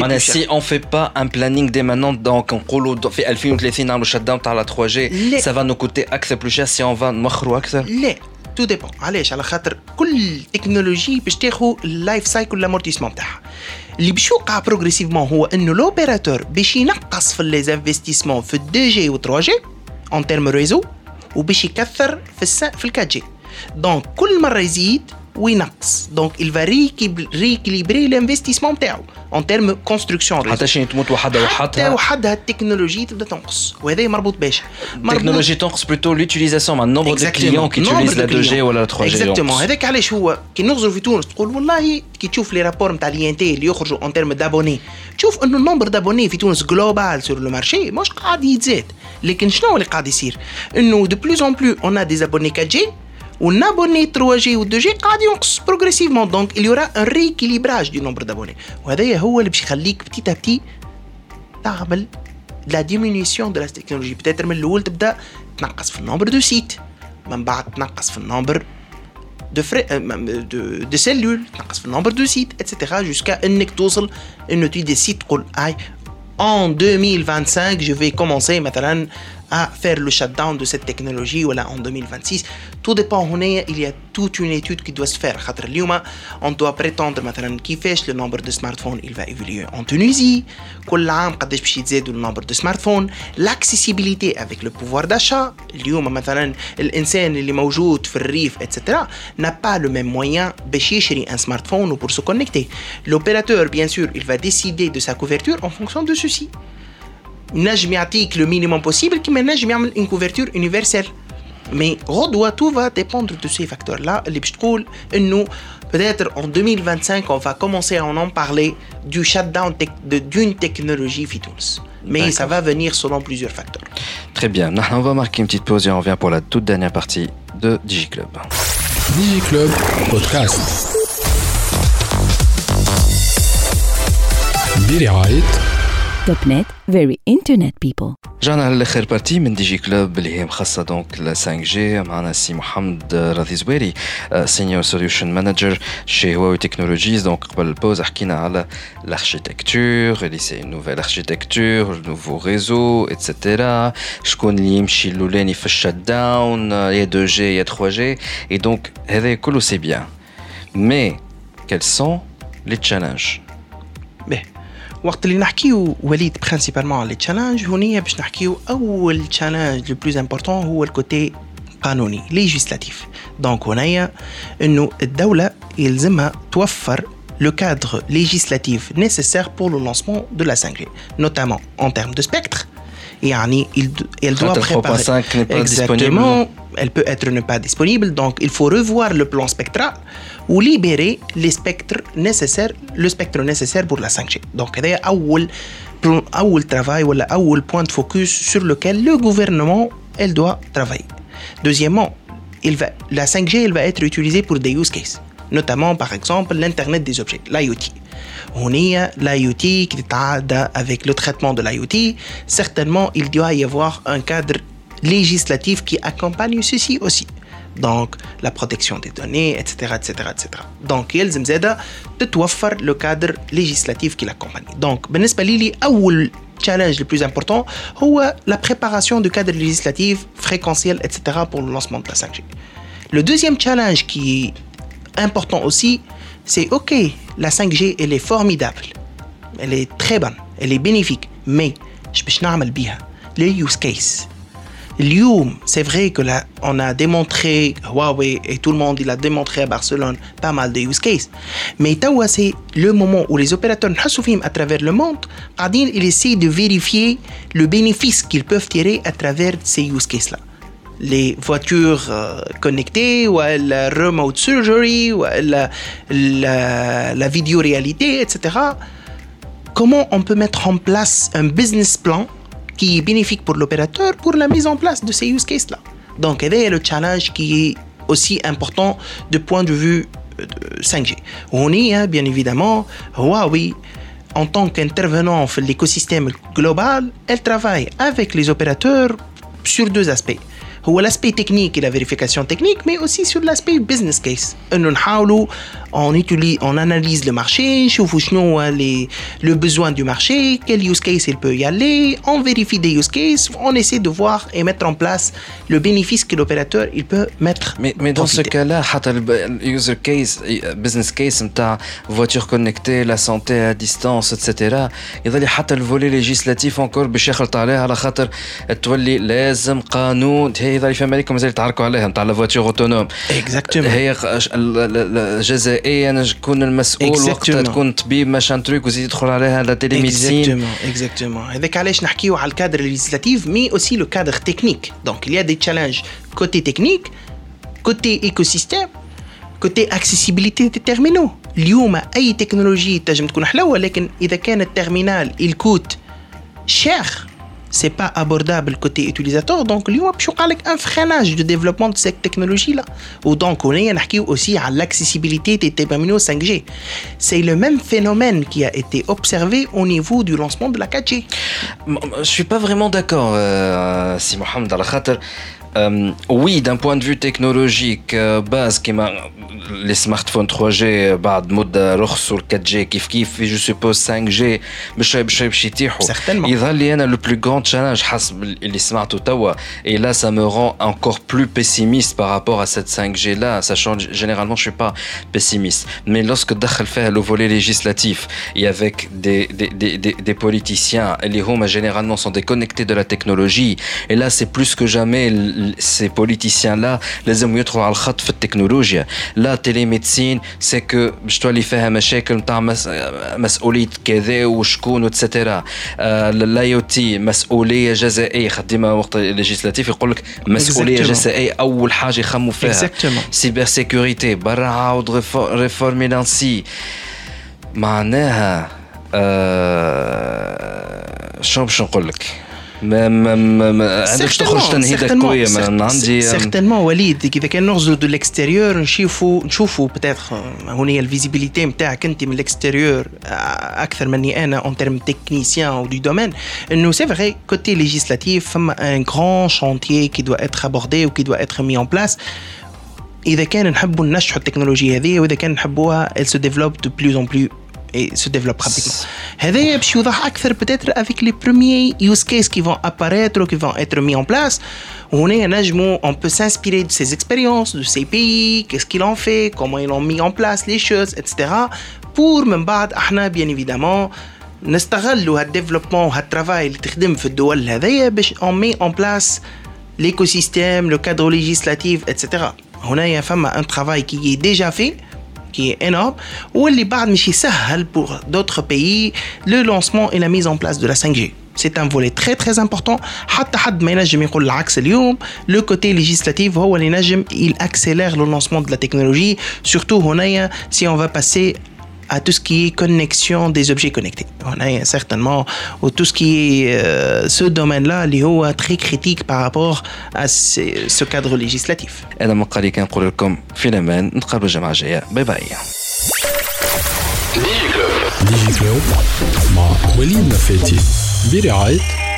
معناها سي اون في با ان بلانينغ دي مانون دونك نقولوا في 2030 نعملوا شت داون تاع لا 3 جي سا فا نو كوتي اكثر بلو شير سي اون فا نوخروا اكثر لا تو ديبون علاش على خاطر كل تكنولوجي باش تاخذ اللايف سايكل لامورتيسمون تاعها اللي باش يوقع بروغريسيفمون هو انه لوبيراتور باش ينقص في لي انفستيسمون في 2 جي و 3 جي اون تيرم ريزو وباش يكثر في الس... في 4 جي دونك كل مره يزيد وينقص دونك il va rééquilibrer l'investissement نتاعو اون تيرم كونستركسيون حتى شي تموت وحدها وحدها حتى وحدها التكنولوجي تبدا تنقص وهذا مربوط باش التكنولوجي تنقص بلوتو لوتيليزاسيون مع النومبر دو كليون كي تيليز لا 2 جي ولا لا 3 جي اكزاكتومون هذاك علاش هو كي نغزروا في تونس تقول والله كي تشوف لي رابور نتاع لي ان تي اللي يخرجوا اون تيرم دابوني تشوف انه النومبر دابوني في تونس جلوبال سور لو مارشي مش قاعد يتزاد لكن شنو اللي قاعد يصير انه دو بلوز اون بلو اون ا دي ابوني 4 جي والابوني 3 جي و 2 جي قاعد ينقص بروغريسيفمون دونك il y aura un rééquilibrage du nombre d'abonnés وهذايا هو اللي باش يخليك بتي بتي تعمل لا ديمينيسيون دو لا تكنولوجي بتاتر من الاول تبدا تنقص في النومبر دو سيت من بعد تنقص في النومبر de, frais, euh, de, de cellules, تنقص في النومبر دو سيت اتسيتيرا جوسكا انك توصل انه tu décides تقول اي en 2025 je vais commencer مثلا à faire le shutdown de cette technologie voilà, en 2026 tout dépend il y a toute une étude qui doit se faire on doit prétendre مثلا كيفاش le nombre de smartphones il va évoluer en Tunisie كل عام قداش باش يزيدوا le nombre de smartphones l'accessibilité avec le pouvoir d'achat اليوم مثلا الانسان اللي موجود في الريف etc n'a pas le même moyen باش يشري un smartphone ou pour se connecter l'opérateur bien sûr il va décider de sa couverture en fonction de ceci نجم يعطيك لو مينيموم بوسيبل كيما نجم يعمل ان كوفرتور يونيفرسال مي غدوه تو فا ديبوندر دو سي فاكتور لا اللي باش تقول انه peut-être en 2025 on va commencer à en parler du shutdown d'une technologie في تونس mais ça va venir selon plusieurs facteurs. Très bien, on va marquer une petite pause et on revient pour la toute dernière partie de DigiClub. DigiClub Podcast. برعاية توب نت فيري انترنت بيبل جانا للاخر بارتي من دي جي كلوب اللي هي مخصصه دونك ل 5 جي معنا سي محمد راضي زويري سينيور سوليوشن مانجر شي هواوي تكنولوجيز دونك قبل البوز حكينا على الاركيتكتور اللي سي نوفيل اركيتكتور نوفو ريزو اتسيتيرا شكون اللي يمشي الاولاني في الشت داون يا 2 جي يا 3 جي اي دونك هذا كله سي بيان مي كيل سون لي تشالنج باهي وقت اللي نحكيو وليد برينسيبالمون على تشالنج هونيا باش نحكيو اول تشالنج لو بلوز امبورطون هو الكوتي قانوني ليجيسلاتيف دونك هنايا انه الدوله يلزمها توفر le cadre législatif nécessaire pour le lancement de la 5G, notamment en termes de spectre. et elle doit préparer. 5 n'est pas Exactement. Elle peut être ne pas disponible. Donc, il faut revoir le plan spectral ou libérer les spectres nécessaires, le spectre nécessaire pour la 5G. Donc, c'est un travail ou un point de focus sur lequel le gouvernement elle doit travailler. Deuxièmement, il va, la 5G elle va être utilisée pour des use cases, notamment par exemple l'Internet des objets, l'IoT. On y a l'IoT qui est avec le traitement de l'IoT. Certainement, il doit y avoir un cadre législatif qui accompagne ceci aussi donc la protection des données, etc. etc., etc. Donc يلزم زاده تتوفر le cadre législatif qui l'accompagne. Donc بالنسبة لي أول challenge le plus important هو la préparation du cadre législatif fréquentiel, etc. pour le lancement de la 5G. Le deuxième challenge qui est important aussi, c'est OK, la 5G, elle est formidable. Elle est très bonne. Elle est bénéfique. Mais, je peux نعمل بيها les use case. Lyoum, c'est vrai que là, on a démontré, Huawei et tout le monde, il a démontré à Barcelone pas mal de use cases. Mais Tawa, c'est le moment où les opérateurs à travers le monde, ils essaient de vérifier le bénéfice qu'ils peuvent tirer à travers ces use cases-là. Les voitures euh, connectées, ou la remote surgery, ou la, la, vidéo-réalité, etc. Comment on peut mettre en place un business plan qui est bénéfique pour l'opérateur pour la mise en place de ces use cases-là? Donc, c'est le challenge qui est aussi important de point de vue 5G. Euh, On est, hein, bien évidemment, Huawei, en tant qu'intervenant dans l'écosystème global, elle travaille avec les opérateurs sur deux aspects. هو l'aspect technique et la vérification technique, mais aussi sur l'aspect business case. On, utilise, on analyse le marché, hein, les, le besoin du marché, quel use case il peut y aller, on vérifie des use cases, on essaie de voir et mettre en place le bénéfice que l'opérateur il peut mettre. Mais, dans ce cas-là, le case, euh, business case, ta voiture connectée, la santé à distance, etc. Il y a le volet législatif encore, tu as هي يظل في أمريكا مازال يتعاركوا عليها نتاع لا فواتور أوتونوم. اكزاكتومون هي جزائيا تكون المسؤول وقتها تكون طبيب ماشان تروك وزيد يدخل عليها لا تيليميديسين اكزاكتومون اكزاكتومون هذاك علاش نحكيو على الكادر ليجيسلاتيف مي اوسي لو كادر تكنيك دونك il y a des challenges côté technique côté écosystème côté accessibilité des terminaux. اليوم أي تكنولوجي تنجم تكون حلوة لكن إذا كان الترمينال coûte cher c'est pas abordable côté utilisateur. Donc il y a un freinage de développement de cette technologie là ou donc on est aussi à l'accessibilité des terminaux 5G c'est le même phénomène qui a été observé au niveau du lancement de la 4G je suis pas vraiment d'accord euh, si Mohamed al euh, oui, d'un point de vue technologique, euh, base qui m'a les smartphones 3G بعد مده رخصوا 4G كيف كيف je suppose 5G مش باش باش يتيحوا يظهر لي انا le plus grand challenge حسب اللي سمعته توا et là ça me rend encore plus pessimiste par rapport à cette 5G là sachant généralement je suis pas pessimiste mais lorsque دخل فيها le volet législatif et avec des des des des, des politiciens les home généralement sont déconnectés de la technologie et là c'est plus que jamais ces politiciens là لازم يدخلوا على الخط في التكنولوجيا لا télémédecine c'est que باش تولي فيها مشاكل نتاع مسؤوليه كذا وشكون وتسترا الاي أو تي مسؤوليه جزائيه خديمه وقت الليجيسلاتيف يقول لك مسؤوليه جزائيه اول حاجة يخموا فيها سيبر سيكوريتي برا عاود ريفورمي لانسي معناها شنو باش نقول لك عندكش تخرج تنهيدك قويه من عندي سيغتينمون وليد اذا كان نغزو دو ليكستيريور نشوفوا نشوفوا بتاتر هوني الفيزيبيليتي نتاعك انت من الاكستيريور اكثر مني انا اون تيرم تكنيسيان او دو دومين انه سي فغي كوتي ليجيسلاتيف فما ان غران شانتيي كي دوا اتر ابوردي وكي دوا اتر مي اون بلاس اذا كان نحبوا ننجحوا التكنولوجيا هذه واذا كان نحبوها elle se développe de plus en plus et se développe rapidement. هذايا باش يوضح اكثر peut-être avec les premiers use cases qui vont apparaître ou qui vont être mis en place. هنا نجمو on peut s'inspirer de ces expériences, de ces pays, qu'est-ce qu'ils ont fait, comment ils ont mis en place les choses, etc. pour من بعد احنا bien évidemment نستغلوا هالديفلوبمون وهالترافاي اللي تخدم في الدول هذايا باش on met en place l'écosystème, le cadre législatif, etc. هنا فما un travail qui est déjà fait qui est énorme, ou les pour d'autres pays le lancement et la mise en place de la 5G. C'est un volet très très important. Le côté législatif, il accélère le lancement de la technologie, surtout si on va passer à tout ce qui est connexion des objets connectés. On a certainement ou tout ce qui est euh, ce domaine-là, est très critique par rapport à ce, ce cadre législatif. أنا مقالي كنقول لكم في الأمان نتقابلوا الجمعة الجاية باي باي. ديجي كلوب مع وليد نفاتي برعاية